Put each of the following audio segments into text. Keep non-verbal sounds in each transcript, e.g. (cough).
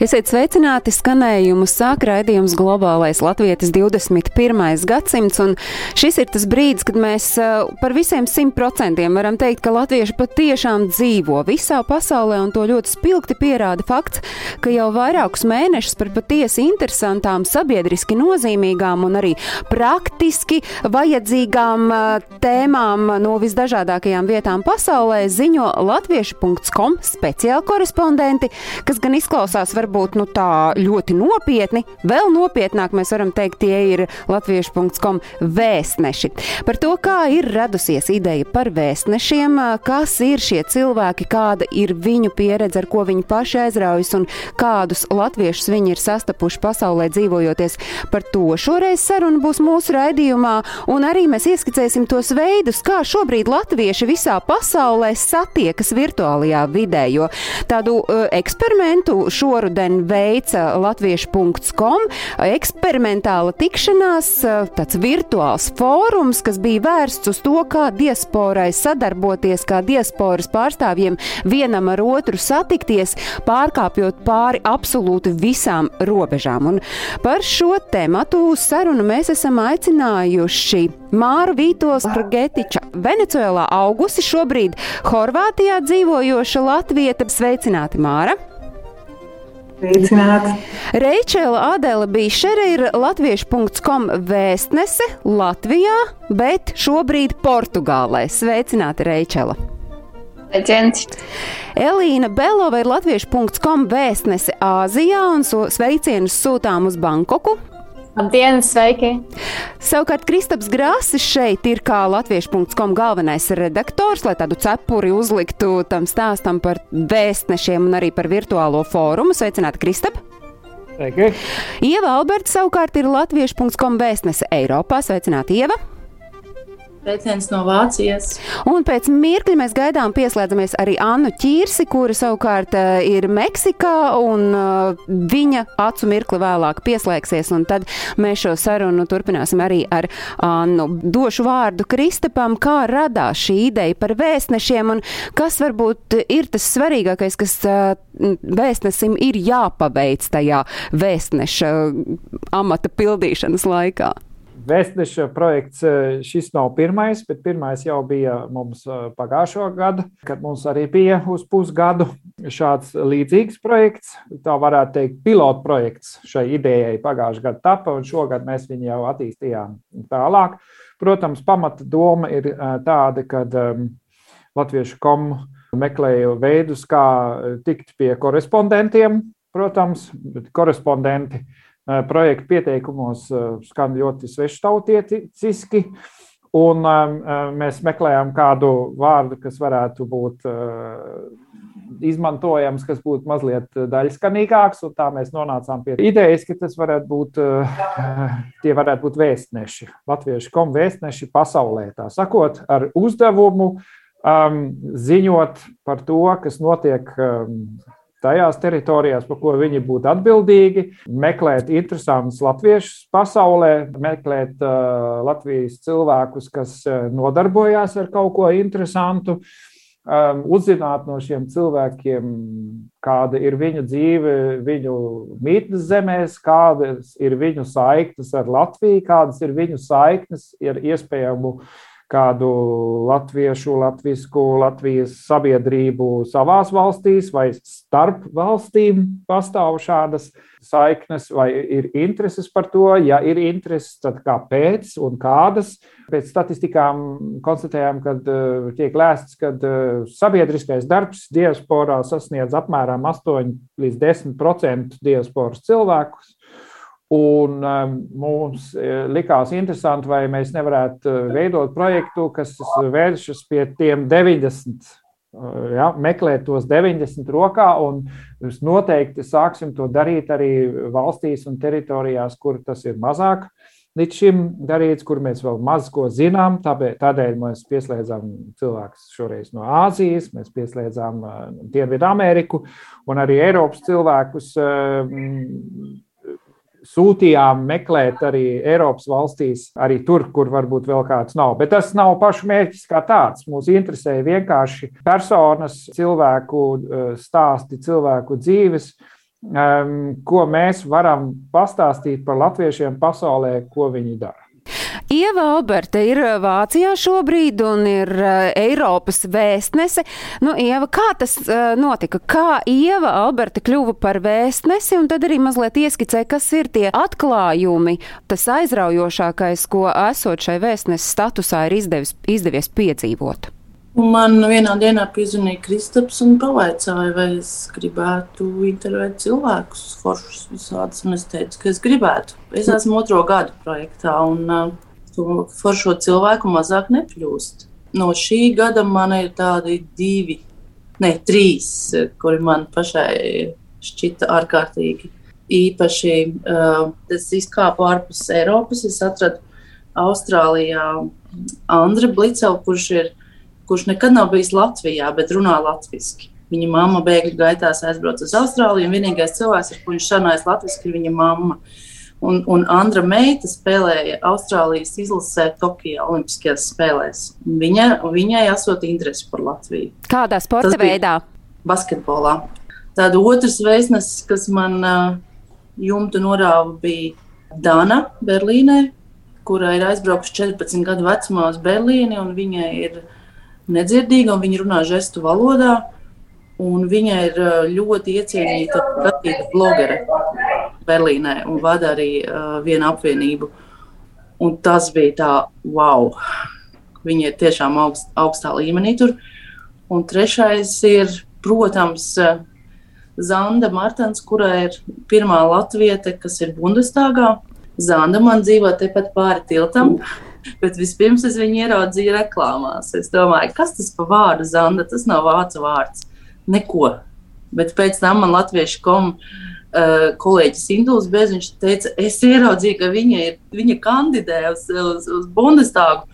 Esiet sveicināti skanējumu sāk raidījums globālais latvietis 21. gadsimts, un šis ir tas brīdis, kad mēs par visiem simt procentiem varam teikt, ka latvieši patiešām dzīvo visā pasaulē, un to ļoti spilgti pierāda fakts, ka jau vairākus mēnešus par patiesi interesantām, sabiedriski nozīmīgām un arī praktiski vajadzīgām tēmām no visdažādākajām vietām pasaulē ziņo latviešu.com speciāli korespondenti, kas gan izklausās varbūt nu, tā ļoti nopietni. Vēl nopietnāk mēs varam teikt, tie ir latviešu.com vēstneši. Par to, kā ir radusies ideja par vēstnešiem, kas ir šie cilvēki, kāda ir viņu pieredze, ar ko viņi paši aizraujas un kādus latviešus viņi ir sastapuši pasaulē dzīvojoties. Par to šoreiz saruna būs mūsu raidījumā, un arī mēs ieskicēsim tos veidus, kā šobrīd latvieši visā pasaulē satiekas virtuālajā vidē, jo tādu uh, eksperimentu šoruden šodien veica latviešu.com eksperimentāla tikšanās, tāds virtuāls fórums, kas bija vērsts uz to, kā diasporai sadarboties, kā diasporas pārstāvjiem vienam ar otru satikties, pārkāpjot pāri absolūti visām robežām. Un par šo tematu sarunu mēs esam aicinājuši Māru Vītos Pragetiča, Venecuēlā augusi, šobrīd Horvātijā dzīvojoša Latvieta. Sveicināti, Māra! Sveicināti! Reičela Adela Bišere ir latviešu.com vēstnese Latvijā, bet šobrīd Portugālē. Sveicināti, Reičela! Sveiciens! Elīna Belova ir latviešu.com vēstnese Āzijā un sveicienus sūtām uz Bankoku. Labdien, sveiki! Savukārt Kristaps Grāsis šeit ir kā latviešu.com galvenais redaktors, lai tādu cepuri uzliktu tam stāstam par vēstnešiem un arī par virtuālo fórumu. Sveicināti, Kristap! Sveiki! Ieva Alberta savukārt ir latviešu.com vēstnese Eiropā. Sveicināti, Ieva! Sveiciens no Vācijas. Un pēc mirkļa mēs gaidām pieslēdzamies arī Annu Čīrsi, kura savukārt uh, ir Meksikā, un uh, viņa acu mirkli vēlāk pieslēgsies, un tad mēs šo sarunu turpināsim arī ar Annu. Došu vārdu Kristapam, kā radās šī ideja par vēstnešiem, un kas varbūt ir tas svarīgākais, kas uh, vēstnesim ir jāpaveic tajā vēstneša amata pildīšanas laikā. Vēstneša projekts eh, šis nav pirmais, bet pirmais jau bija mums eh, pagājušo gadu, kad mums arī bija uz pusgadu šāds līdzīgs projekts. Tā varētu teikt, pilotu projekts šai idejai pagājušajā gadā tapa, un šogad mēs viņu jau attīstījām tālāk. Protams, pamata doma ir eh, tāda, ka um, Latviešu komu meklēju veidus, kā tikt pie korespondentiem, protams, korespondenti Eh, projekta pieteikumos eh, skan ļoti sveštautieciski. Un eh, mēs meklējām kādu vārdu, kas varētu būt izmantojams, kas būtu mazliet daļskanīgāks. Tā mēs nonācām pie idejas, ka tas varētu būt, tie varētu būt vēstneši, latviešu komu vēstneši pasaulē. Tā sakot, ar uzdevumu um, ziņot par to, kas notiek um, tajās teritorijās, par ko viņi būtu atbildīgi, meklēt interesantus latviešus pasaulē, meklēt uh, Latvijas cilvēkus, kas uh, nodarbojās ar kaut ko interesantu, um, uzzināt no šiem cilvēkiem, kāda ir viņu dzīve, viņu mītnes zemēs, kādas ir viņu saiknes ar Latviju, kādas ir viņu saiknes ar iespējamu kādu latviešu, latviešu, Latvijas sabiedrību savās valstīs vai starp valstīm pastāv šādas saiknes, vai ir intereses par to. Ja ir intereses, tad kāpēc un kādas? Pēc statistikām konstatējām, ka uh, tiek lēsts, ka uh, sabiedriskais darbs diasporā sasniedz apmēram 8 līdz 10% diasporas cilvēkus. Un um, mums uh, likās interesanti, vai mēs nevarētu uh, veidot projektu, kas vēršas pie tiem 90, uh, ja, meklēt tos 90 rokā, un mēs noteikti sāksim to darīt arī valstīs un teritorijās, kur tas ir mazāk līdz šim darīts, kur mēs vēl maz ko zinām. Tādēļ mēs pieslēdzām cilvēkus šoreiz no Āzijas, mēs pieslēdzām Dienvidu Ameriku un arī Eiropas cilvēkus. Sūtījām meklēt arī Eiropas valstīs, arī tur, kur varbūt vēl kāds nav. Bet tas nav pašu mērķis kā tāds. Mūs interesēja vienkārši personas, cilvēku stāsti, cilvēku dzīves, uh, ko mēs varam pastāstīt par latviešiem pasaulē, ko viņi dara. Ieva Alberta ir Vācijā šobrīd un ir Eiropas vēstnese. Nu, Ieva, kā tas notika? Kā Ieva Alberta kļuva par vēstnesi un tad arī mazliet ieskicē, kas ir tie atklājumi, tas aizraujošākais, ko esot šai vēstneses statusā ir izdevis, izdevies piedzīvot? Man vienā dienā piezvanīja Kristaps un pavaicāja, vai es gribētu intervēt cilvēkus, foršus visādus. Es teicu, ka es gribētu. Es esmu otro gadu projektā, un uh, to foršo cilvēku mazāk nekļūst. No šī gada man ir tādi divi, ne trīs, kuri man pašai šķita ārkārtīgi īpaši. Uh, es izkāpu ārpus Eiropas, es atradu Austrālijā Andru Blicevu, kurš ir kurš nekad nav bijis Latvijā, bet runā latviešu. Viņa mamma bēgļu gaitās aizbrauca uz Austrāliju, un vienīgais cilvēks, ar ko viņš sarunājas latviešu, ir viņa mamma. Un, un Andra meita spēlēja Austrālijas izlasē Tokijā Olimpiskajās spēlēs. Viņa, viņai esot interesi par Latviju. Kādā sporta veidā? Basketbolā. Tāda otrs vēstnesis, kas man uh, jumtu norāva, bija Dana Berlīnē, kurai ir aizbraukusi 14 gadu vecumā uz Berlīni, un viņai ir nedzirdīga, un viņa runā žestu valodā. Viņa ir ļoti iecienīta skatīta blogere Berlīnē un vada arī uh, vienu apvienību. Un tas bija tā, wow! Viņa ir tiešām augst, augstā līmenī tur. Un trešais ir, protams, Zanda Martens, kurai ir pirmā latviete, kas ir Bundestāgā. Zanda man dzīvo tepat pāri tiltam. Uh Bet vispirms es viņu ieraudzīju reklāmās. Es domāju, kas tas par vārdu Zanda? Tas nav vācu vārds. Neko. Bet pēc tam man latviešu komu uh, kolēģis Induls Bēziņš teica, es ieraudzīju, ka viņa, ir, viņa kandidē uz, uz, uz Bundestāgu.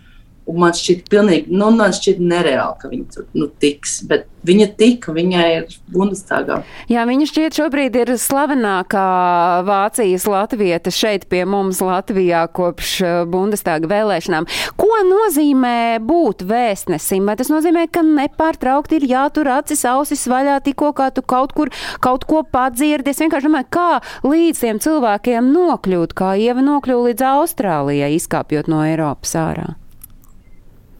Un man šķiet, pilnīgi, nu, man šķiet nereāli, ka viņa tur nu, tiks. Bet viņa tika, viņai ir Bundestāgā. Jā, viņa šķiet šobrīd ir slavenākā Vācijas latvieta šeit pie mums Latvijā kopš uh, Bundestāga vēlēšanām. Ko nozīmē būt vēstnesim? Vai tas nozīmē, ka nepārtraukti ir jātur acis ausis vaļā tikko, kā tu kaut kur kaut ko padzirdi? Es vienkārši domāju, kā līdz tiem cilvēkiem nokļūt, kā Ieva nokļūt līdz Austrālijai, izkāpjot no Eiropas ārā.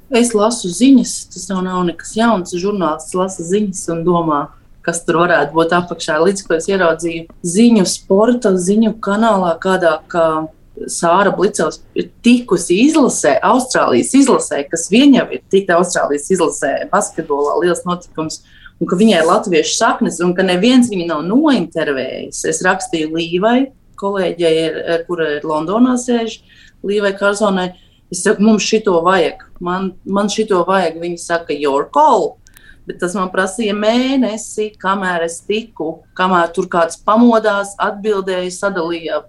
Es lasu ziņas, tas jau nav nekas jauns. Žurnālists lasa ziņas un domā, kas tur varētu būt apakšā. Līdz ko es ieraudzīju ziņu sporta ziņu kanālā, kādā kā Sāra Blicevs ir tikusi izlasē, Austrālijas izlasē, kas viņa ir tikta Austrālijas izlasē, basketbolā liels notikums. Un ka viņai ir latviešu saknes, un ka neviens viņu nav nointervējis. Es rakstīju Līvai, kolēģei, kura ir Londonā sēž, Līvai Karzonai. Es saku, mums šito vajag man, man šito vajag. Viņi saka, your call. Bet tas man prasīja mēnesi, kamēr es tiku, kamēr tur kāds pamodās, atbildēja, sadalīja,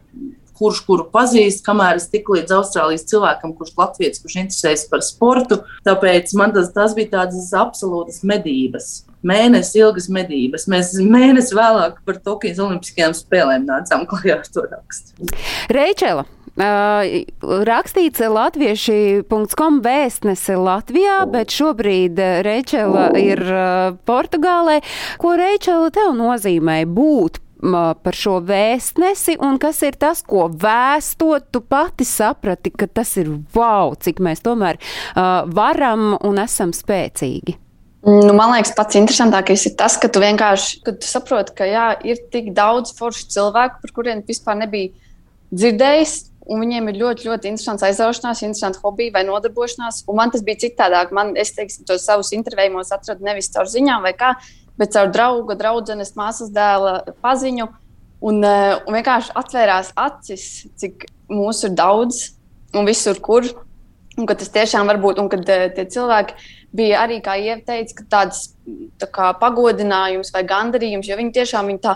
kurš kuru pazīst, kamēr es tiku līdz Austrālijas cilvēkam, kurš latviečs, kurš interesējas par sportu. Tāpēc man tas, tas bija tādas absolūtas medības. Mēnesis ilgas medības. Mēs mēnesi vēlāk par Tokijas Olimpiskajām spēlēm nācām klajā ar to rakstu. Reičela, rakstīts latvieši.com vēstnese Latvijā, bet šobrīd Reičela ir uh, Portugālē. Ko Reičela tev nozīmē būt par šo vēstnesi, un kas ir tas, ko vēstot, tu pati saprati, ka tas ir wow, cik mēs tomēr uh, varam un esam spēcīgi. Nu, man liekas, pats interesantākais ir tas, ka tu vienkārši kad tu saproti, ka jā, ir tik daudz foršu cilvēku, par kuriem vispār nebija dzirdējis un viņiem ir ļoti, ļoti interesants aizraušanās, interesants hobija vai nodarbošanās. Un man tas bija citādāk. Man, es teiksim, tos savus intervējumos atradu nevis caur ziņām vai kā, bet caur draugu, draudzenes, māsas dēla paziņu. Un, eh, un vienkārši atvērās acis, cik mūsu ir daudz un visur, kur. Un ka tas tiešām var būt, un kad eh, tie cilvēki bija arī, kā ieteicis, tāds tā kā pagodinājums vai gandarījums, jo viņi tiešām viņi tā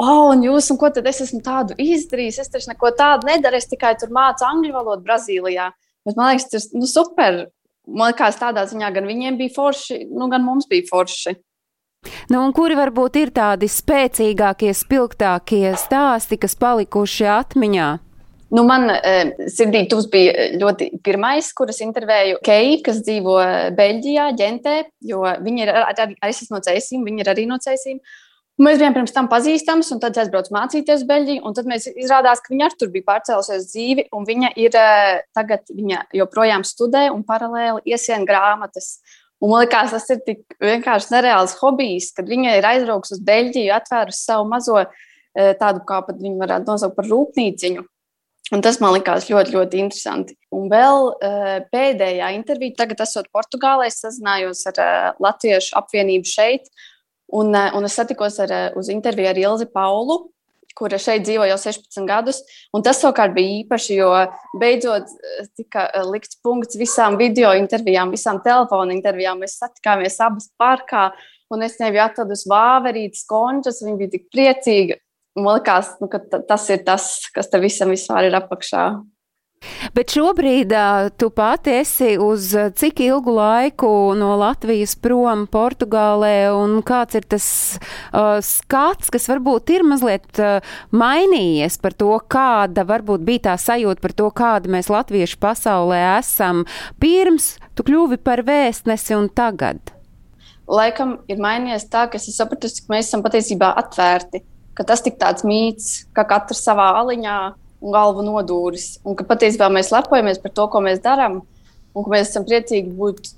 oh, un jūs, un ko tad es esmu tādu izdarījis? Es taču neko tādu nedaru, es tikai tur mācu angļu valodu Brazīlijā. Bet man liekas, tas ir nu, super. Man liekas, tādā ziņā gan viņiem bija forši, nu, gan mums bija forši. Nu, kuri varbūt ir tādi spēcīgākie, spilgtākie stāsti, kas palikuši atmiņā? Nu, man uh, sirdī tuvs bija ļoti pirmais, kuras intervēju Keiju, kas dzīvo Beļģijā, ģentē, jo viņa ir arī, arī no Cēsīm, viņa ir arī no Cēsīm. Mēs bijām pirms tam pazīstami, un tad aizbraucu mācīties Beļģiju. Tad mēs izrādās, ka viņa arī tur bija pārcēlusies dzīvi, un viņa ir tagad, viņa joprojām studē un paralēli iesien grāmatas. Un man liekas, tas ir tik vienkārši nereāls hobijs, kad viņa ir aizbraukusi uz Beļģiju, atvērusi savu mazo tādu, kā pat viņi varētu nosaukt par rūpnīciņu. Un tas man likās ļoti, ļoti interesanti. Un vēl uh, pēdējā intervija, tagad esot Portugālē, es sazinājos ar Latviešu apvienību šeit. Un, uh, un es satikos ar, uh, uz interviju ar Ilzi Paulu, kura šeit dzīvo jau 16 gadus. Un tas savukārt bija īpaši, jo beidzot tika likts punkts visām video intervijām, visām telefona intervijām. Mēs satikāmies abas parkā, un es nebiju atradusi vāverītes, končas. Viņa bija tik priecīga. Man liekas, nu, tas ir tas, kas tam visam vispār ir apakšā. Bet šobrīd tu pati esi uz cik ilgu laiku no Latvijas prom Portugālē, un kāds ir tas uh, skats, kas varbūt ir mazliet uh, mainījies par to, kāda varbūt bija tā sajūta par to, kāda mēs latvieši pasaulē esam pirms tu kļuvi par vēstnesi un tagad? Laikam ir mainījies tā, ka es sapratu, ka mēs esam patiesībā atvērti ka tas tik tāds mīts, ka katrs savā aliņā un galvu nodūris. Un ka patiesībā mēs lepojamies par to, ko mēs darām, un ka mēs esam priecīgi būt,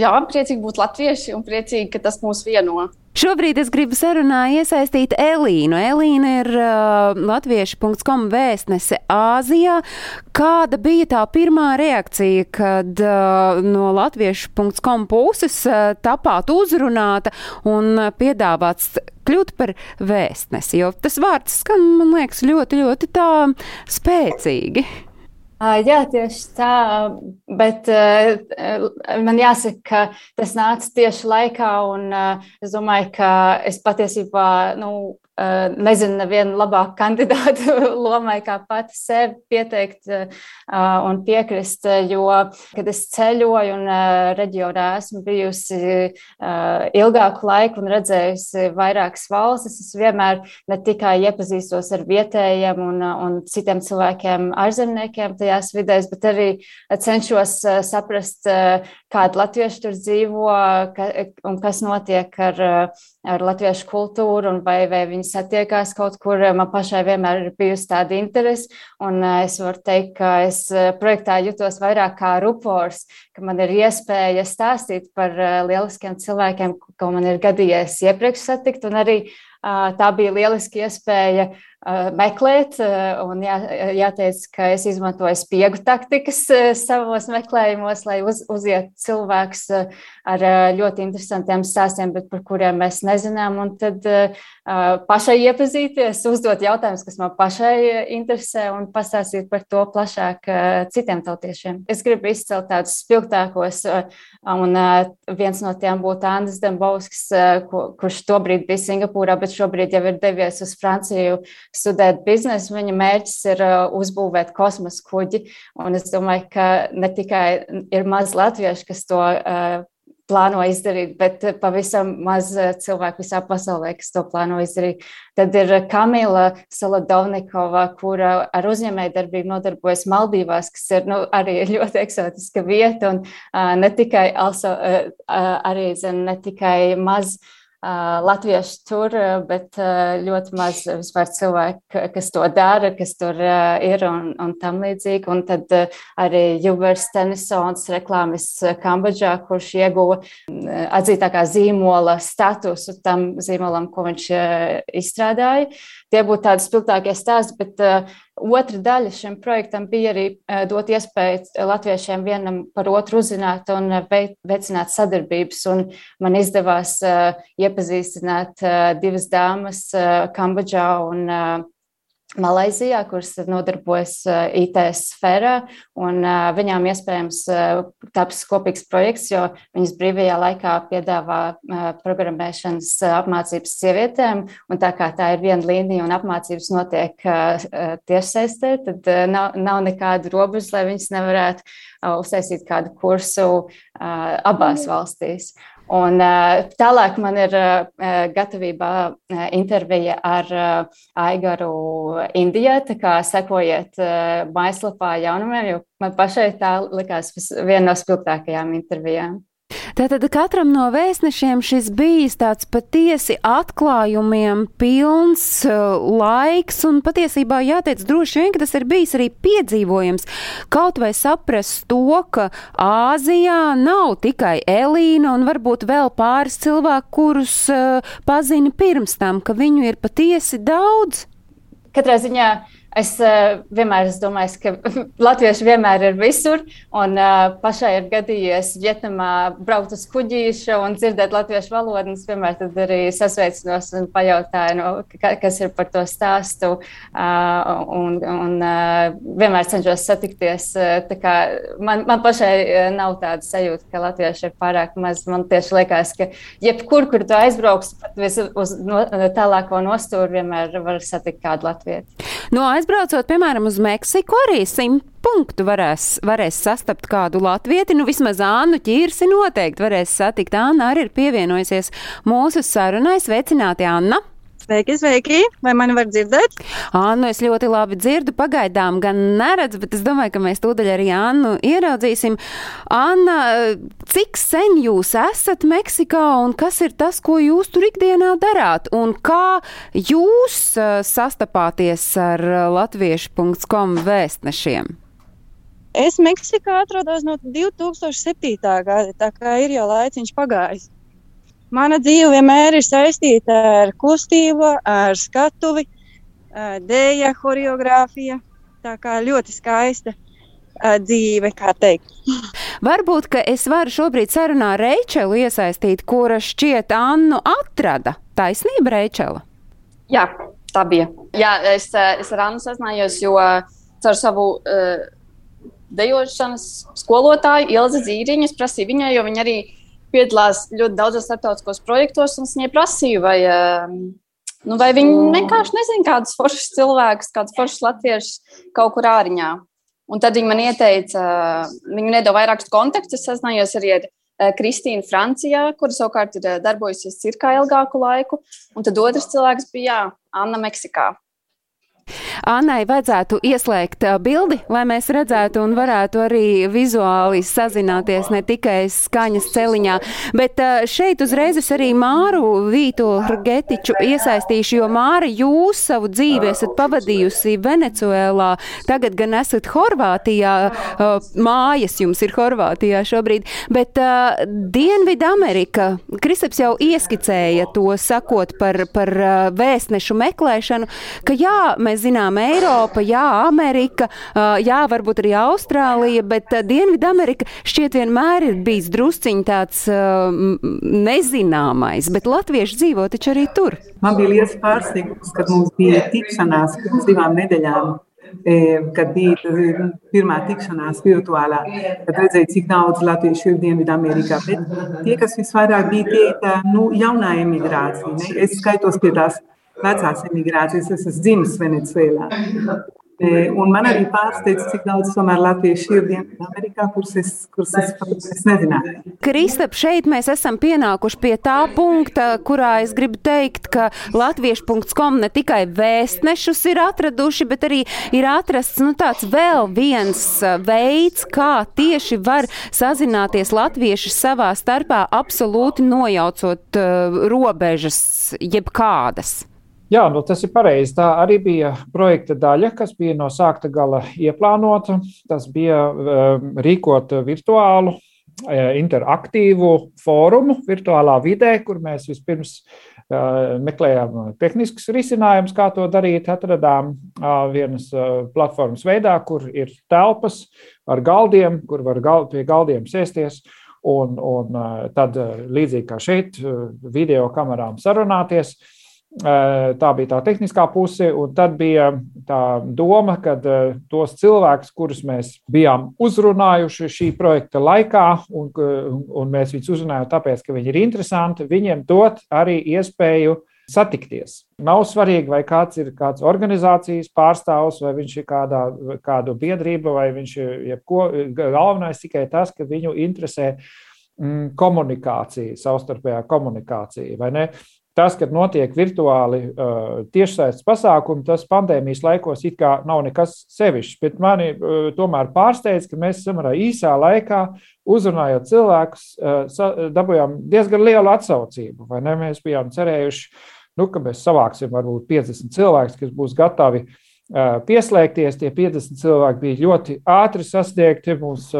jā, priecīgi būt latvieši un priecīgi, ka tas mūs vieno. Šobrīd es gribu sarunā iesaistīt Elīnu. Elīna ir uh, latviešu.com vēstnese Āzijā. Kāda bija tā pirmā reakcija, kad uh, no latviešu.com puses uh, tapāt uzrunāta un piedāvāts kļūt par vēstnesi? Jo tas vārds skan, man liekas, ļoti, ļoti tā spēcīgi. Jā, tieši tā, bet man jāsaka, ka tas nāca tieši laikā, un es domāju, ka es patiesībā nu, nezinu, nevienu labāku kandidātu (laughs) lomai, kā pati sevi pieteikt un piekrist. Jo, kad es ceļoju un reģionā esmu bijusi ilgāku laiku un redzējusi vairākas valstis, es vienmēr ne tikai iepazīstos ar vietējiem un, un citiem cilvēkiem, ārzemniekiem tajās vidēs, bet arī cenšos saprast, kādi latvieši tur dzīvo ka, un kas notiek ar, ar latviešu kultūru un vai, vai viņi satiekās kaut kur. Man pašai vienmēr ir bijusi tāda interese, un eh, es varu teikt, ka es eh, projektā jutos vairāk kā rupors, ka man ir iespēja stāstīt par eh, lieliskiem cilvēkiem, ko man ir gadījies iepriekš satikt, un arī tā bija lieliski iespēja meklēt. Un jā, jāteic, ka es izmantoju spiegu taktikas savos meklējumos, lai uz, uziet cilvēks ar ļoti interesantiem stāstiem, bet par kuriem mēs nezinām. Un tad pašai iepazīties, uzdot jautājumus, kas man pašai interesē, un pastāstīt par to plašāk citiem tautiešiem. Es gribu izcelt tādus spilgtākos, un viens no tiem būtu Andris Dembovskis, kurš tobrīd bija Singapūrā, bet šobrīd jau ir devies uz Franciju studēt biznesu. Viņa mērķis ir uh, uzbūvēt kosmosa kuģi. Un es domāju, ka ne tikai ir maz latviešu, kas to uh, plāno izdarīt, bet pavisam maz uh, cilvēku visā pasaulē, kas to plāno izdarīt. Tad ir Kamila Saladovnikova, kura ar uzņēmējdarbību nodarbojas Maldīvās, kas ir nu, arī ļoti eksotiska vieta un uh, ne tikai, also, uh, uh, arī, zin, ne tikai maz uh, latvieši tur, bet ļoti maz vispār cilvēku, kas to dara, kas tur ir un, un tam līdzīgi. Un tad arī Jubers Tenisons reklāmas Kambodžā, kurš ieguva atzītākā zīmola statusu tam zīmolam, ko viņš izstrādāja. Tie būtu tādi spilgtākie stāsti, bet Otra daļa šim projektam bija arī eh, dot iespēju latviešiem vienam par otru uzzināt un eh, veicināt sadarbības. Un man izdevās eh, iepazīstināt divas dāmas Kambodžā un Malaisijā, kuras nodarbojas IT sfērā. Viņām iespējams taps kopīgs projekts, jo viņas brīvajā laikā piedāvā programmēšanas apmācības sievietēm. Un tā kā tā ir viena līnija un apmācības notiek tiešsaistē, tad nav, nav nekādu robežu, lai viņas nevarētu uztaisīt kādu kursu abās valstīs. Un tālāk man ir gatavībā intervija ar Aigaru Indijā, tā kā sekojiet mājaslapā jaunumiem, jo man pašai tā likās viena no spilgtākajām intervijām. Tātad katram no vēstnešiem šis bijis tāds patiesi atklājumiem pilns uh, laiks, un patiesībā jāteic droši vien, ka tas ir bijis arī piedzīvojams. Kaut vai saprast to, ka Āzijā nav tikai Elīna un varbūt vēl pāris cilvēku, kurus uh, pazina pirms tam, ka viņu ir patiesi daudz. Katrā ziņā Es uh, vienmēr esmu domājis, ka (laughs) latvieši vienmēr ir visur. Un uh, pašai ir gadījies Vietnamā braukt uz kuģīša un dzirdēt latviešu valodu. Es vienmēr arī sasveicinos un pajautāju, no, ka, kas ir par to stāstu. Uh, un un uh, vienmēr cenšos satikties. Uh, man, man pašai nav tāda sajūta, ka latvieši ir pārāk maz. Man tieši liekas, ka jebkur, kur tu aizbrauks, pat uz no, tālāko nostūri, vienmēr var satikt kādu latviešu. No aizbraucot, piemēram, uz Meksiku, arī simt punktu varēs, varēs sastapt kādu latvieti. Nu, vismaz Annu ķirsi noteikti varēs satikt. Anna arī ir pievienojusies mūsu sarunai. Sveicināti, Anna! Sveiki, sveiki! Vai mani var dzirdēt? Annu es ļoti labi dzirdu, pagaidām gan neredzu, bet es domāju, ka mēs tūdaļ arī Annu ieraudzīsim. Anna, cik sen jūs esat Meksikā un kas ir tas, ko jūs tur ikdienā darāt? Un kā jūs sastapāties ar latviešu.com vēstnešiem? Es Meksikā atrodos no 2007. gada, tā kā ir jau laiciņš pagājis. Mana dzīve vienmēr ir saistīta ar kustību, ar skatuvi, dēļa, choreogrāfija. Tā kā ļoti skaista dzīve, kā teikt. Varbūt, ka es varu šobrīd sarunā Reičelu iesaistīt, kura šķiet Annu atrada. Taisnība, Reičela? Jā, tā bija. Jā, es, es ar Annu sazinājos, jo caur savu uh, dejošanas skolotāju Ilzi Zīriņu es prasīju viņai, jo viņa arī piedalās ļoti daudzos starptautiskos projektos, un es viņai prasīju, vai, ehm, nu, vai viņi vienkārši nezina, kādus foršus cilvēkus, kādus foršus latviešus kaut kur āriņā. Un tad viņi man ieteica, viņi nedod vairākus kontaktus. Es sazinājos arī ar eh, Kristīnu Francijā, kur savukārt ir eh, darbojusies cirkā ilgāku laiku. Un tad otrs cilvēks bija jā, Anna Meksikā. Annai vajadzētu ieslēgt bildi, lai mēs redzētu un varētu arī vizuāli sazināties ne tikai skaņas celiņā. Bet šeit uzreiz es arī Māru Vītu Getiču iesaistīšu, jo Māra, jūs savu dzīvi esat pavadījusi Venecuēlā, tagad gan esat Horvātijā, mājas jums ir Horvātijā šobrīd, bet Dienvidu Amerika, Kristaps jau ieskicēja to sakot par, par vēstnešu meklēšanu, ka jā, mēs zinām, zinām, Eiropa, jā, Amerika, jā, varbūt arī Austrālija, bet Dienvidamerika šķiet vienmēr ir bijis drusciņ tāds nezināmais, bet latvieši dzīvo taču arī tur. Man bija liels pārsteigums, kad mums bija tikšanās pirms divām nedēļām kad bija pirmā tikšanās virtuālā, tad redzēju, cik daudz latviešu ir Dienvidamerikā. Bet tie, kas visvairāk bija tie, tā, nu, jaunā emigrācija, ne? es skaitos pie tās vecās emigrācijas. Es esmu dzimis Venecijā. E, un man arī pārsteidz, cik daudz tomēr latviešu ir Dienvidamerikā, kuras es, kuras es pat es nezināju. Kristap, šeit mēs esam pienākuši pie tā punkta, kurā es gribu teikt, ka latviešu.com ne tikai vēstnešus ir atraduši, bet arī ir atrasts nu, tāds vēl viens veids, kā tieši var sazināties latvieši savā starpā, absolūti nojaucot uh, robežas jebkādas. Jā, nu tas ir pareizi. Tā arī bija projekta daļa, kas bija no sākta gala ieplānota. Tas bija um, rīkot virtuālu, uh, interaktīvu fórumu virtuālā vidē, kur mēs vispirms uh, meklējām tehniskus risinājumus, kā to darīt. Atradām uh, vienas platformas veidā, kur ir telpas ar galdiem, kur var gal, pie galdiem sēsties. Un, un tad, līdzīgi kā šeit, video kamerām sarunāties. Tā bija tā tehniskā puse, un tad bija tā doma, ka tos cilvēkus, kurus mēs bijām uzrunājuši šī projekta laikā, un, un mēs viņus uzrunājām tāpēc, ka viņi ir interesanti, viņiem dot arī iespēju satikties. Nav svarīgi, vai kāds ir kāds organizācijas pārstāvs, vai viņš ir kādā, kādu biedrību, vai viņš ir jebko. Galvenais tikai tas, ka viņu interesē komunikācija, savstarpējā komunikācija? Tas, kad notiek virtuāli uh, tiešsaistes pasākumi, tas pandēmijas laikos it kā nav nekas sevišķs, bet mani uh, tomēr pārsteidz, ka mēs samērā īsā laikā uzrunājot cilvēkus, uh, dabūjām diezgan lielu atsaucību? Mēs bijām cerējuši, uh, nu, ka mēs savāksim varbūt 50 cilvēkus, kas būs gatavi pieslēgties. Tie 50 cilvēki bija ļoti ātri sasniegti. Mums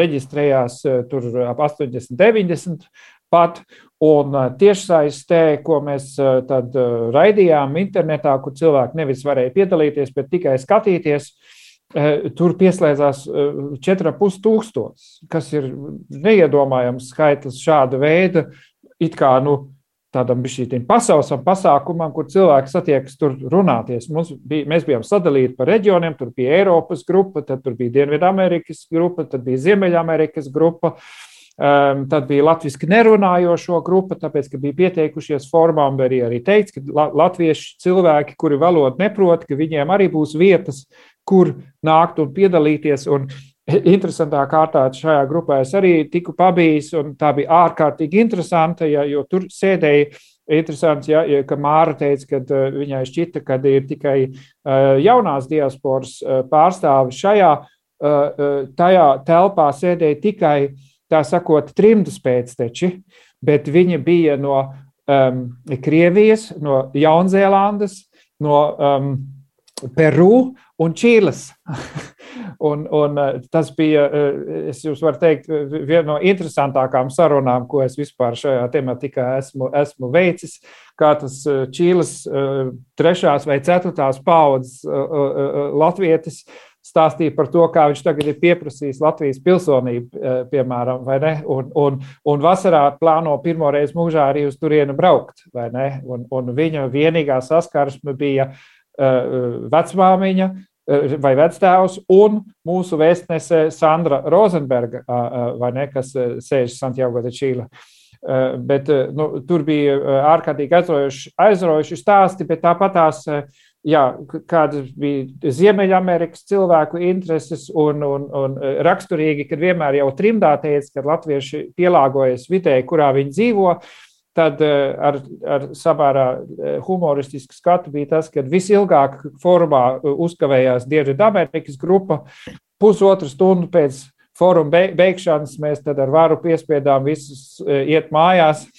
reģistrējās tur ap 80, 90 pat. Un tiešsaistē, ko mēs tad raidījām internetā, kur cilvēki nevis varēja piedalīties, bet tikai skatīties, tur pieslēdzās 4,5 tūkstoši, kas ir neiedomājams skaitlis šāda veida, it kā nu, tādam šīm pasaules pasākumam, kur cilvēki satiekas tur runāties. Mums bija, mēs bijām sadalīti pa reģioniem, tur bija Eiropas grupa, tad tur bija Dienvidamerikas grupa, tad bija Ziemeļamerikas grupa. Um, tad bija latviešu nerunājošo grupa, tāpēc, ka bija pieteikušies formām, arī, arī teikts, ka la, latviešu cilvēki, kuri valodu neprot, ka viņiem arī būs vietas, kur nākt un piedalīties. Un, uh, Interesantā kārtā šajā grupā es arī tiku pabijis, un tā bija ārkārtīgi interesanta, ja, jo tur sēdēja interesants, ja, ka Māra teica, ka uh, viņai šķita, ka ir tikai uh, jaunās diasporas uh, pārstāvi šajā tajā telpā sēdēja tikai, tā sakot, trimdas pēcteči, bet viņi bija no um, Krievijas, no Jaunzēlandes, no um, Peru un Čīles. (laughs) un, un eh, tas bija, eh, es jums varu teikt, viena no interesantākām sarunām, ko es vispār šajā tematikā esmu, esmu veicis. Kā tas Čīles trešās vai ceturtās paudzes latvietis stāstīja par to, kā viņš tagad ir pieprasījis Latvijas pilsonību, piemēram, un, un, un vasarā plāno pirmo reizi mūžā arī uz turieni braukt. Un, un viņa vienīgā saskarsme bija vecmāmiņa, Eh, vai vectēvs, un mūsu vēstnese Sandra Rozenberga, ne, kas eh, sēž Santiago de Čīla. Eh, bet, nu, tur bija ārkārtīgi aizraujoši, aizraujoši stāsti, bet tāpat tās, jā, kādas bija Ziemeļamerikas cilvēku intereses un, un, un raksturīgi, kad vienmēr jau trimdā teica, ka latvieši pielāgojas vidē, kurā viņi dzīvo. Tad eh, ar, ar samērā eh, humoristisku skatu bija tas, ka visilgāk formā uzkavējās Dienvidamerikas grupa. Pusotru stundu pēc fóruma beigšanas mēs tad ar varu piespiedām visus iet mājās. (laughs)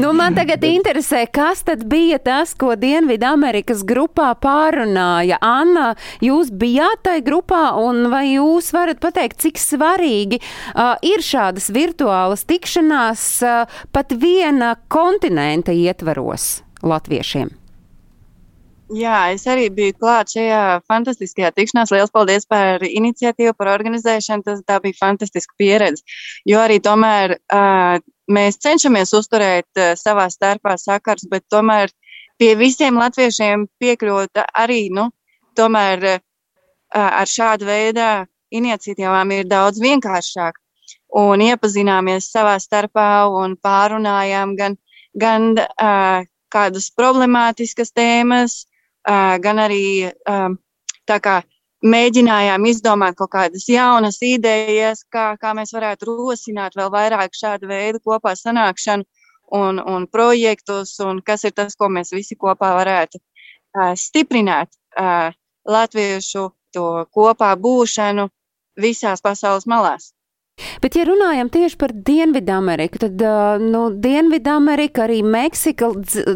Nu, man tagad interesē, kas tad bija tas, ko Dienvidamerikas grupā pārunāja. Anna, jūs bijāt tajā grupā, un vai jūs varat pateikt, cik svarīgi uh, ir šādas virtuālas tikšanās uh, pat viena kontinenta ietvaros latviešiem? Jā, es arī biju klāt šajā fantastiskajā tikšanās. Lielas paldies par iniciatīvu, par organizēšanu. Tas, tā bija fantastiska pieredze. Jo arī tomēr uh, mēs cenšamies uzturēt uh, savā starpā sakars, bet tomēr pie visiem latviešiem piekļūt arī, nu, tomēr uh, ar šādu veidu iniciatīvām ir daudz vienkāršāk. Un iepazināmies savā starpā un pārunājām gan, gan uh, kādas problemātiskas tēmas, gan arī tā kā mēģinājām izdomāt kaut kādas jaunas idejas, kā, kā mēs varētu rosināt vēl vairāk šādu veidu kopā sanākšanu un, un projektus, un kas ir tas, ko mēs visi kopā varētu uh, stiprināt uh, latviešu to kopā būšanu visās pasaules malās. Bet, ja runājam tieši par Dienvidameriku, tad nu, Dienvidamerika, arī Meksika,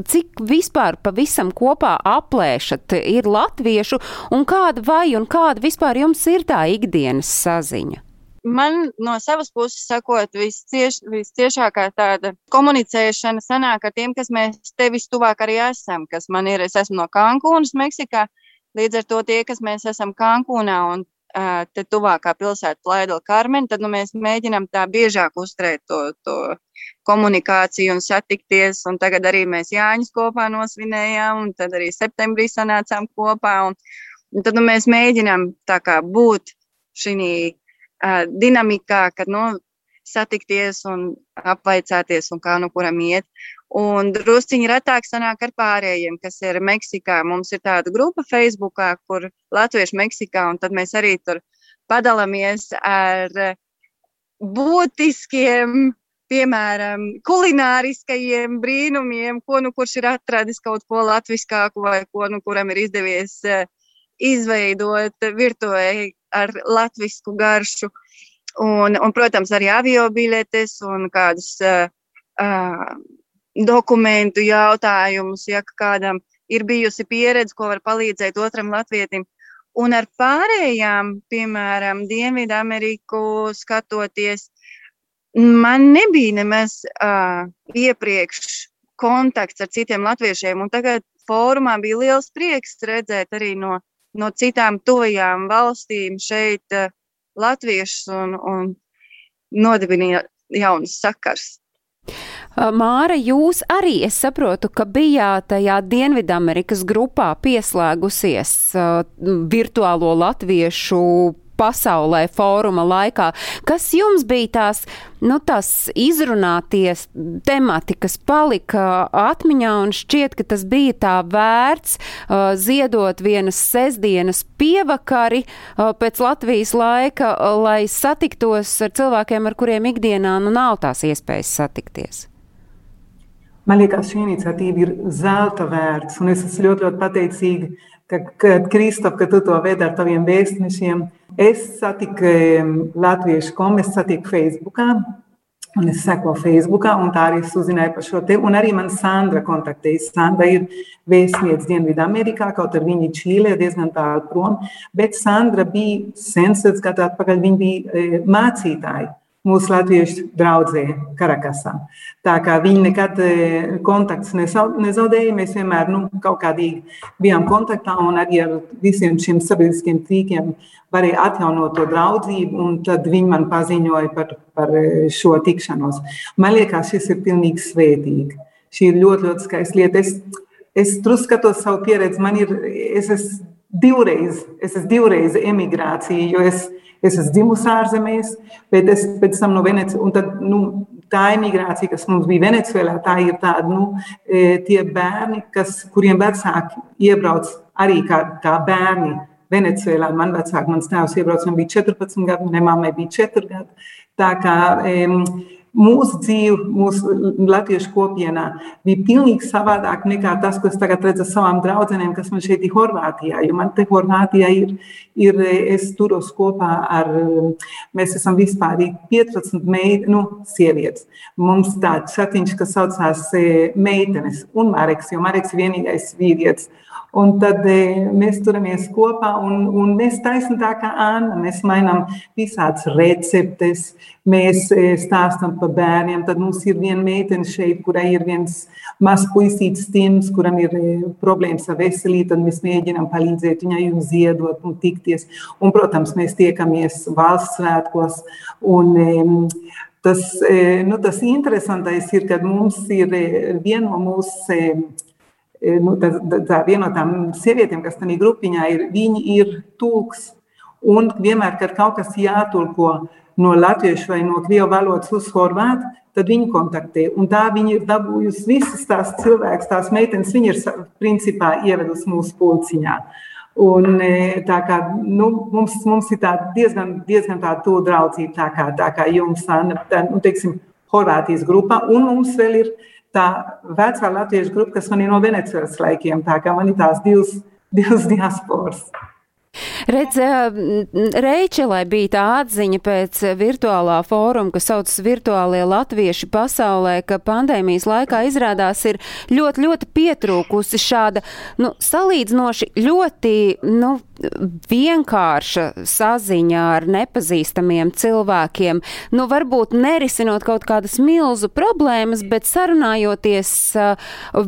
cik vispār pavisam kopā aplēšat ir latviešu un kāda vai un kāda vispār jums ir tā ikdienas saziņa? Man no savas puses sakot, viscieš, visciešākā tāda komunicēšana sanāk ar tiem, kas mēs te vistuvāk arī esam, kas man ir, es esmu no Kankūnas, Meksikā, līdz ar to tie, kas mēs esam Kankūnā un te tuvākā pilsēta Plaidla Karmena, tad nu, mēs mēģinām tā biežāk uzturēt to, to komunikāciju un satikties. Un tagad arī mēs Jāņus kopā nosvinējām, un tad arī septembrī sanācām kopā. Un, un tad nu, mēs mēģinām tā kā būt šī uh, dinamikā, kad nu, satikties un apvaicāties un kā nu kuram iet. Un drusciņi retāk sanāk ar pārējiem, kas ir Meksikā. Mums ir tāda grupa Facebookā, kur Latvieši Meksikā, un tad mēs arī tur padalāmies ar būtiskiem, piemēram, kulināriskajiem brīnumiem, ko nu kurš ir atradis kaut ko latviskāku vai ko nu kuram ir izdevies izveidot virtuvē ar latvisku garšu. Un, un, protams, arī avio biļetes un kādus uh, uh, dokumentu jautājumus, ja kādam ir bijusi pieredze, ko var palīdzēt otram latvietim. Un ar pārējām, piemēram, Dienvidameriku skatoties, man nebija nemaz uh, iepriekš kontakts ar citiem latviešiem. Un tagad fórumā bija liels prieks redzēt arī no, no citām tuvajām valstīm šeit uh, latviešus un, un nodibināt jaunus sakars. Māra, jūs arī, es saprotu, ka bijāt tajā Dienvidamerikas grupā pieslēgusies uh, virtuālo latviešu pasaulē fóruma laikā. Kas jums bija tās, nu, tās izrunāties temati, kas palika atmiņā un šķiet, ka tas bija tā vērts uh, ziedot vienas sestdienas pievakari uh, pēc Latvijas laika, uh, lai satiktos ar cilvēkiem, ar kuriem ikdienā nu nav tās iespējas satikties? Man liekas, šī iniciatīva ir zelta vērts, un es esmu ļoti, ļoti pateicīga, ka, ka Kristof, ka tu to vedi ar taviem vēstnešiem. Es satiku latviešu komu, es satiku Facebookā, un es sekoju Facebookā, un tā arī uzzināju par šo te. Un arī man Sandra kontaktējas. Sandra ir vēstniece Dienvidamerikā, kaut arī viņa Čīlē, diezgan tālu prom, bet Sandra bija sensats, kā tā atpakaļ, viņa bija e, mācītāja mūsu latviešu draugzē, Karakasā. Tā kā viņi nekad e, kontakts nezaudēja, mēs vienmēr nu, kaut kādīgi bijām kontaktā un arī ar visiem šiem sabiedriskiem tīkiem varēja atjaunot to draudzību, tad viņi man paziņoja par, par e, šo tikšanos. Man liekas, šis ir pilnīgi svētīgi. Šī ir ļoti, ļoti skaista lieta. Es, es tur skatos savu pieredzi. Man ir, es esmu divreiz, es esmu divreiz emigrācija, jo es Es esmu dzimusi ārzemēs, bet es pēc tam no Venecijas, nu, tā imigrācija, kas mums bija Venecijā, tā ir tāda, nu, e, tie bērni, kas, kuriem vecāki iebrauc arī kā, kā bērni. Venecijā man vecāki, mans tēvs iebrauca, viņam bija 14 gadi, manai mammai bija 4 gadi. Tā kā um, mūsu dzīve, mūsu latviešu kopienā bija pilnīgi savādāk nekā tas, ko es tagad redzu savām draudzenēm, kas man šeit ir Horvātijā. Jo man te Horvātijā ir, ir es turos kopā ar, mēs esam vispār 15 meit, nu, sievietes. Mums tāds šatiņš, kas saucās e, meitenes un Mareks, jo Mareks ir vienīgais vīrietis. Un tad e, mēs turamies kopā un, un mēs taisam tā kā Anna. Mēs mainām visādas receptes, mēs e, stāstam par bērniem. Tad mums ir viena meitene šeit, kurai ir viens mazs puisītis Tims, kuram ir e, problēmas ar veselību. Tad mēs mēģinām palīdzēt viņai un ziedot un tikties. Un, protams, mēs tiekamies valsts svētkos. Un, tas, nu, tas interesantais ir, ka mums ir viena no mūsu E, nu, tā, tā viena no tām sievietēm, kas tajā grupiņā ir, viņi ir tūks. Un vienmēr, kad kaut kas jātulko no latviešu vai no krievu valodas uz horvātu, tad viņi kontaktē. Un tā viņi ir dabūjusi visas tās cilvēkus, tās meitenes, viņi ir principā ievedusi mūsu pulciņā. Un, e, tā kā, nu, mums, mums ir tā diezgan, diezgan tā tuvu draudzība, tā kā, tā kā jums, tā, nu, teiksim, Horvātijas grupā, un mums vēl ir tā vecā latviešu grupa, kas man ir no Venecijas laikiem, tā kā man ir tās divas, divas diasporas. Redz, Reičelai bija tā atziņa pēc virtuālā fóruma, kas saucas virtuālie latvieši pasaulē, ka pandēmijas laikā izrādās ir ļoti, ļoti pietrūkusi šāda, nu, salīdzinoši ļoti, nu, vienkārša saziņa ar nepazīstamiem cilvēkiem, nu varbūt nerisinot kaut kādas milzu problēmas, bet sarunājoties uh,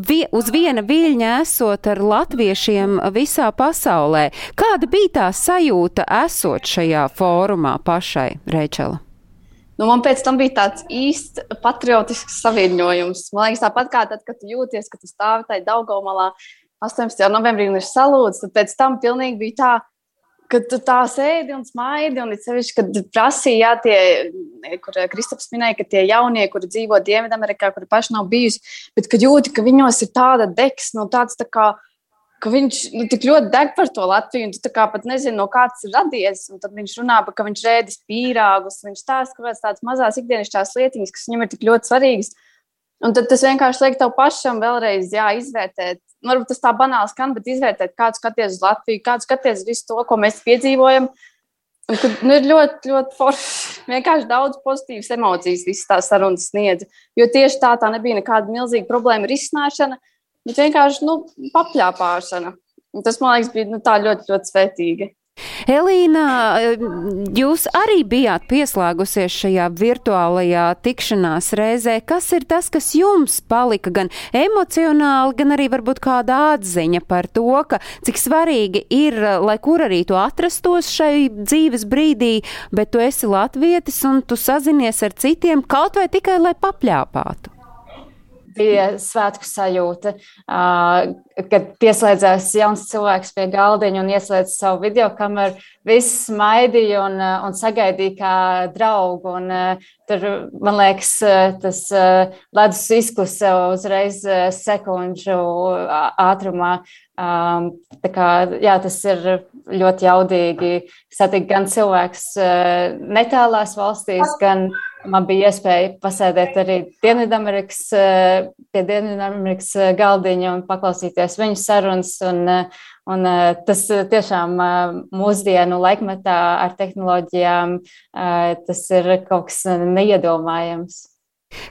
vi uz viena viļņa esot ar latviešiem visā pasaulē. Kāda bija tā sajūta esot šajā fórumā pašai, Reičela? Nu, man pēc tam bija tāds īsts patriotisks saviņojums. Man liekas, tāpat kā tad, kad jūties, ka tu stāvi tajā Daugaumalā 18. novembrī un ir salūts, tad pēc tam pilnīgi bija tā, ka tu tā sēdi un smaidi, un it sevišķi, kad prasīja, jā, tie, kur Kristaps minēja, ka tie jaunie, kuri dzīvo Dienvidamerikā, kuri paši nav bijusi, bet kad jūti, ka viņos ir tāda deks, no tāds tā kā, ka viņš nu, tik ļoti deg par to Latviju, un tu pat nezini, no kā tas ir radies. Un tad viņš runā par to, ka viņš rēdis pīrāgus, viņš stāsta kaut kādas tādas mazas ikdienišķās lietiņas, kas viņam ir tik ļoti svarīgas. Un tad tas vienkārši liek tev pašam vēlreiz jā, izvērtēt. Nu, varbūt tas tā banāli skan, bet izvērtēt, kādu skaties uz Latviju, kādu skaties visu to, ko mēs piedzīvojam. Un, kad, nu, ir ļoti, ļoti forši. Vienkārši daudz pozitīvas emocijas visas tās sarunas sniedz. Jo tieši tā, tā nebija nekāda milzīga problēma risināšana bet vienkārši nu, papļāpāšana. Un tas, man liekas, bija nu, ļoti, ļoti svētīgi. Elīna, jūs arī bijāt pieslēgusies šajā virtuālajā tikšanās reizē. Kas ir tas, kas jums palika gan emocionāli, gan arī varbūt kāda atziņa par to, ka cik svarīgi ir, lai kur arī tu atrastos šai dzīves brīdī, bet tu esi latvietis un tu sazinies ar citiem kaut vai tikai, lai papļāpātu? Bija svētku sajūta, kad pieslēdzās jauns cilvēks pie galdiņa un ieslēdz savu video kameru. Viss smaidīja un, un sagaidīja kā draugu. Un, tur, man liekas, tas ledus izklusa uzreiz sekundžu ātrumā. Tā kā, jā, tas ir ļoti jaudīgi satikt gan cilvēks netālās valstīs, gan man bija iespēja pasēdēt arī Dienvidamerikas, eh, pie Dienvidamerikas eh, galdiņa un paklausīties viņu sarunas. Un, un tas tiešām mūsdienu laikmetā ar tehnoloģijām tas ir kaut kas neiedomājams.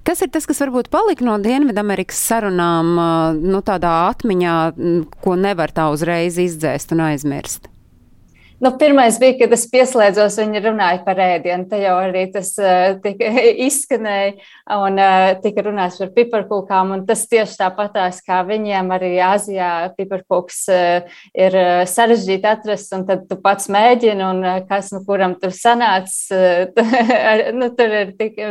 Kas ir tas, kas varbūt palika no Dienvidamerikas sarunām, nu, tādā atmiņā, ko nevar tā uzreiz izdzēst un aizmirst? Nu, pirmais bija, kad es pieslēdzos, viņi runāja par ēdienu. Te jau arī tas uh, tika (laughs) izskanēja un uh, tika runāts par piparkūkām. Tas tieši tāpatās kā viņiem arī Āzijā piparkūks uh, ir sarežģīti atrast, un tad tu pats mēģini, un kas nu kuram tur sanāc, uh, (laughs) nu, tur ir tik,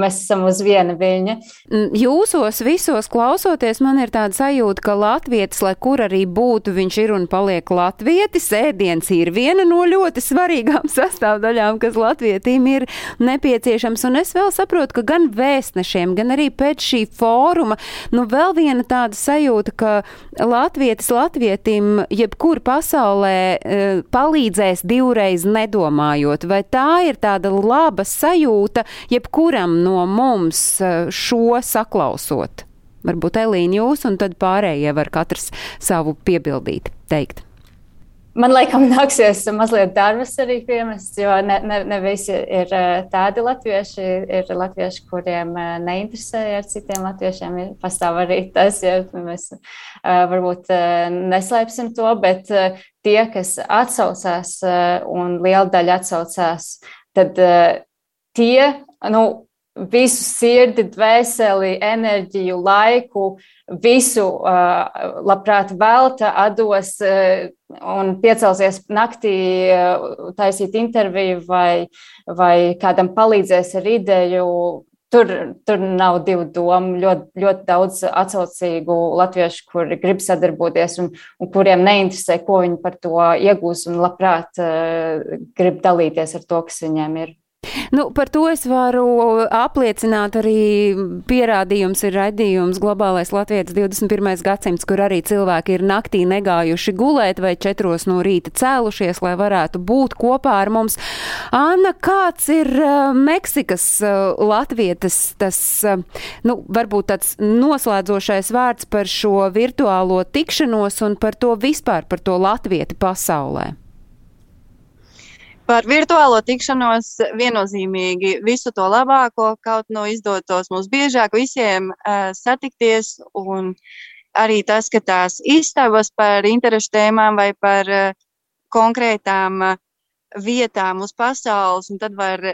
mēs esam uz viena viņa. Mm, jūsos visos klausoties, man ir tāda sajūta, ka latvietis, lai kur arī būtu, viņš ir un paliek latvietis, ēdienu ēdiens ir viena no ļoti svarīgām (laughs) sastāvdaļām, kas latvietīm ir nepieciešams. Un es vēl saprotu, ka gan vēstnešiem, gan arī pēc šī fóruma, nu vēl viena tāda sajūta, ka latvietis latvietim jebkur pasaulē e, palīdzēs divreiz nedomājot. Vai tā ir tāda laba sajūta jebkuram no mums e, šo saklausot? Varbūt Elīna jūs, un tad pārējie var katrs savu piebildīt, teikt. Man liekas, (laughs) nāksies mazliet darbas arī piemest, jo ne, ne, ne visi ir eh, tādi latvieši. Ir latvieši, kuriem eh, neinteresē ar citiem latviešiem. Pastāv arī tas, ja mēs eh, varbūt neslēpsim to, bet tie, kas atsaucās un liela daļa atsaucās, tad tie, nu, visu sirdi, dvēseli, enerģiju, laiku, visu uh, labprāt velta, atdos uh, un piecelsies naktī, uh, taisīt interviju vai, vai kādam palīdzēs ar ideju. Tur, tur nav divu domu. Ļoti, ļoti daudz atsaucīgu latviešu, kuri grib sadarboties un, un kuriem neinteresē, ko viņi par to iegūs un labprāt uh, grib dalīties ar to, kas viņiem ir. Nu, par to es varu apliecināt arī pierādījums ir raidījums Globālais Latvijas 21. gadsimts, kur arī cilvēki ir naktī negājuši gulēt vai četros no rīta cēlušies, lai varētu būt kopā ar mums. Anna, kāds ir uh, Meksikas uh, latvietas tas, uh, nu, varbūt tāds noslēdzošais vārds par šo virtuālo tikšanos un par to vispār, par to latvieti pasaulē? Par virtuālo tikšanos viennozīmīgi visu to labāko, kaut no izdotos mums biežāk visiem uh, satikties. Arī tas, ka tās istabas par interešu tēmām vai par uh, konkrētām vietām uz pasaules, un tad var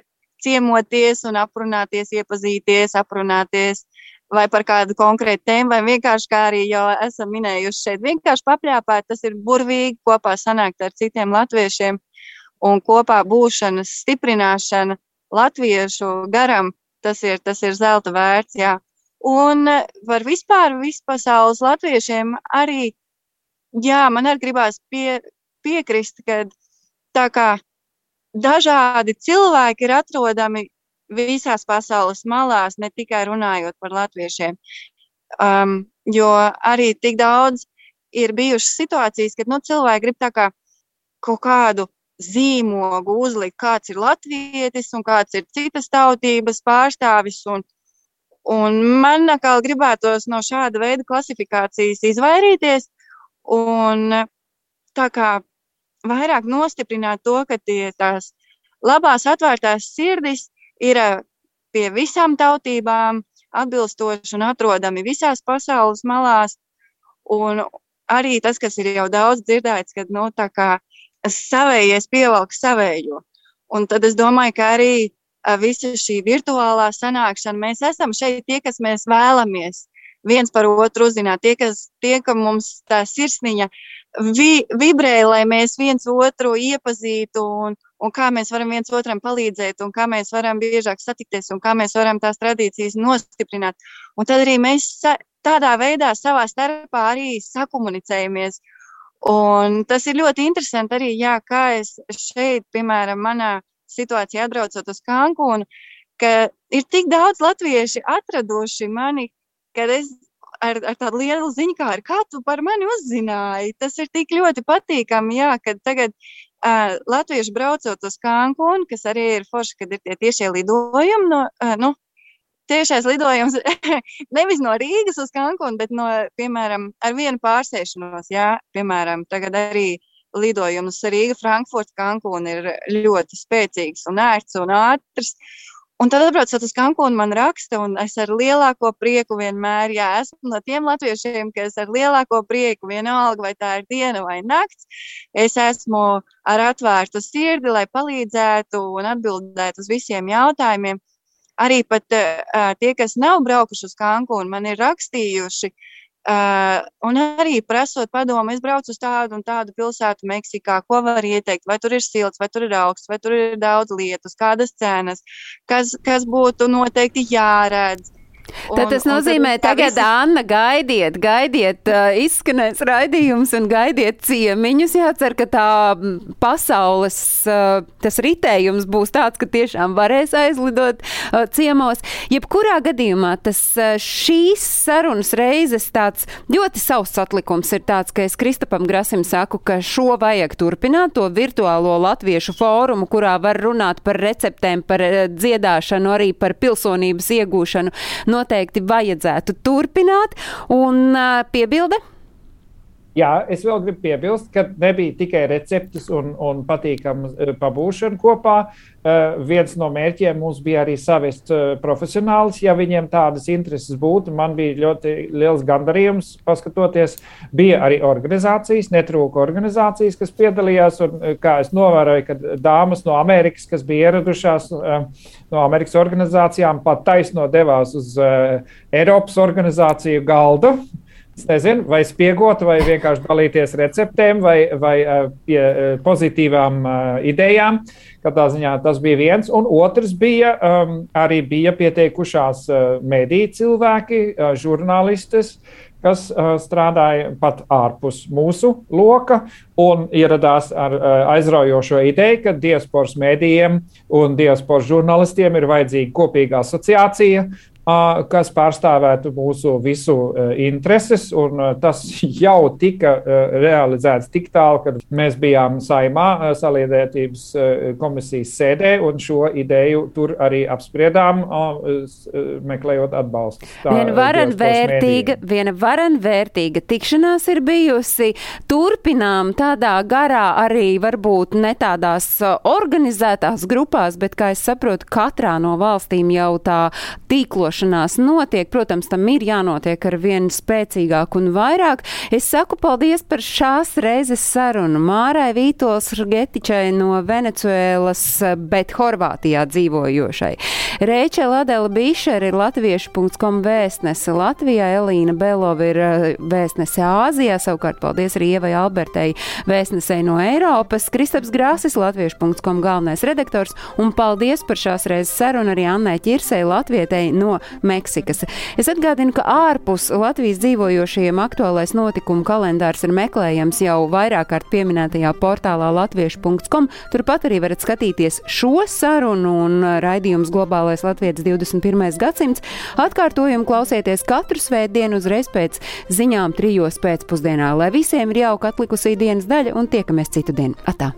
ciemoties un aprunāties, iepazīties, aprunāties vai par kādu konkrētu tēmu, vai vienkārši, kā arī jau esam minējuši šeit, vienkārši papļāpāt, tas ir burvīgi kopā sanākt ar citiem latviešiem un kopā būšanas stiprināšana latviešu garam, tas ir, tas ir zelta vērts, jā. Un par vispār vispasaules latviešiem arī, jā, man arī gribās pie, piekrist, ka tā kā dažādi cilvēki ir atrodami visās pasaules malās, ne tikai runājot par latviešiem. Um, jo arī tik daudz ir bijušas situācijas, kad nu, cilvēki grib kā kaut kādu zīmogu uzlikt, kāds ir latvietis un kāds ir citas tautības pārstāvis. Un, un man atkal gribētos no šāda veida klasifikācijas izvairīties un tā kā vairāk nostiprināt to, ka tie tās labās atvērtās sirdis ir pie visām tautībām atbilstoši un atrodami visās pasaules malās. Un arī tas, kas ir jau daudz dzirdēts, kad nu, savējies pievelk savējo. Un tad es domāju, ka arī visa šī virtuālā sanākšana, mēs esam šeit tie, kas mēs vēlamies viens par otru uzzināt, tie, kas, tie, ka mums tā sirsniņa vi, vibrē, lai mēs viens otru iepazītu un, un kā mēs varam viens otram palīdzēt, un kā mēs varam biežāk satikties, un kā mēs varam tās tradīcijas nostiprināt. Un tad arī mēs tādā veidā savā starpā arī sakomunicējamies. Un tas ir ļoti interesanti arī, jā, kā es šeit, piemēram, manā situācijā atbraucot uz Kankūnu, ka ir tik daudz latvieši atraduši mani, kad es ar, ar tādu lielu ziņu, kā, kā tu par mani uzzināji. Tas ir tik ļoti patīkami, jā, ka tagad Uh, latvieši braucot uz Cancūnu, kas arī ir forši, kad ir tie tiešie lidojumi. No, uh, nu, tiešais lidojums (laughs) nevis no Rīgas uz Cancūnu, bet no, piemēram, ar vienu pārsēšanos. Jā, piemēram, tagad arī lidojums Rīga, Frankfurts, Cancūna ir ļoti spēcīgs un ērts un ātrs. Un tad, atbraucot uz Cancūnu, man raksta, un es ar lielāko prieku vienmēr, jā, esmu no tiem latviešiem, kas ar lielāko prieku, vienalga, vai tā ir diena vai nakts, es esmu ar atvērtu sirdi, lai palīdzētu un atbildētu uz visiem jautājumiem. Arī pat uh, tie, kas nav braukuši uz Cancūnu, man ir rakstījuši, uh, Uh, un arī prasot padomu, es braucu uz tādu un tādu pilsētu Meksikā, ko var ieteikt, vai tur ir silts, vai tur ir augsts, vai tur ir daudz lietus, kādas cenas, kas, kas būtu noteikti jāredz. Un, tad tas nozīmē, ka tagad, visi... Anna, gaidiet, gaidiet, uh, izskanēs raidījums un gaidiet ciemiņus. Jācer, ka tā pasaules, uh, tas ritējums būs tāds, ka tiešām varēs aizlidot uh, ciemos. Jebkurā gadījumā tas uh, šīs sarunas reizes tāds ļoti savs atlikums ir tāds, ka es Kristapam Grasim saku, ka šo vajag turpināt, to virtuālo latviešu fórumu, kurā var runāt par receptēm, par uh, dziedāšanu, arī par pilsonības iegūšanu noteikti vajadzētu turpināt. Un piebilde? Jā, es vēl gribu piebilst, ka nebija tikai receptes un, un patīkama pabūšana kopā. Uh, viens no mērķiem mums bija arī savest uh, profesionālus, ja viņiem tādas intereses būtu. Man bija ļoti liels gandarījums, paskatoties. Bija arī organizācijas, netrūka organizācijas, kas piedalījās. Un, kā es novēroju, kad dāmas no Amerikas, kas bija ieradušās uh, no Amerikas organizācijām, pat taisno devās uz Eiropas organizāciju galdu. Es nezinu, vai spiegot, vai vienkārši dalīties receptēm, vai, vai pie pozitīvām idejām. Katrā ziņā tas bija viens. Un otrs bija um, arī bija pieteikušās mediju cilvēki, žurnālistes, kas uh, strādāja pat ārpus mūsu loka un ieradās ar uh, aizraujošo ideju, ka diasporas mēdījiem un diasporas žurnālistiem ir vajadzīga kopīga asociācija, kas pārstāvētu mūsu visu intereses. Tas jau tika realizēts tik tālu, ka mēs bijām saimā saliedētības komisijas sēdē un šo ideju tur arī apspriedām, meklējot atbalstu. Viena varen vērtīga, viena varen vērtīga tikšanās ir bijusi. Turpinām tādā garā arī varbūt ne tādās organizētās grupās, bet, kā es saprotu, katrā no valstīm jau tā tīklo atveseļošanās notiek. Protams, tam ir jānotiek ar vien spēcīgāk un vairāk. Es saku paldies par šās reizes sarunu Mārai Vītols Getičai no Venecuēlas, bet Horvātijā dzīvojošai. Rēča Ladela Bišer ir latviešu.com vēstnese Latvijā, Elīna Belova ir eh, vēstnese Āzijā, savukārt paldies arī Ievai Albertei vēstnesei no Eiropas, Kristaps Grāsis, latviešu.com galvenais redaktors, un paldies par šās reizes sarunu arī Annai Čirsei, latvietei no Meksikas. Es atgādinu, ka ārpus Latvijas dzīvojošajiem aktuālais notikumu kalendārs ir meklējams jau vairāk kārt pieminētajā portālā latviešu.com. Turpat arī varat skatīties šo sarunu un raidījums globālais Latvijas 21. gadsimts. Atkārtojumu klausieties katru svētdienu uzreiz pēc ziņām trijos pēcpusdienā, lai visiem ir jauka atlikusī dienas daļa un tiekamies citu dienu. Atā!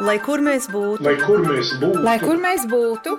Lai kur mēs būtu, Lai kur mēs būtu, Lai kur mēs būtu,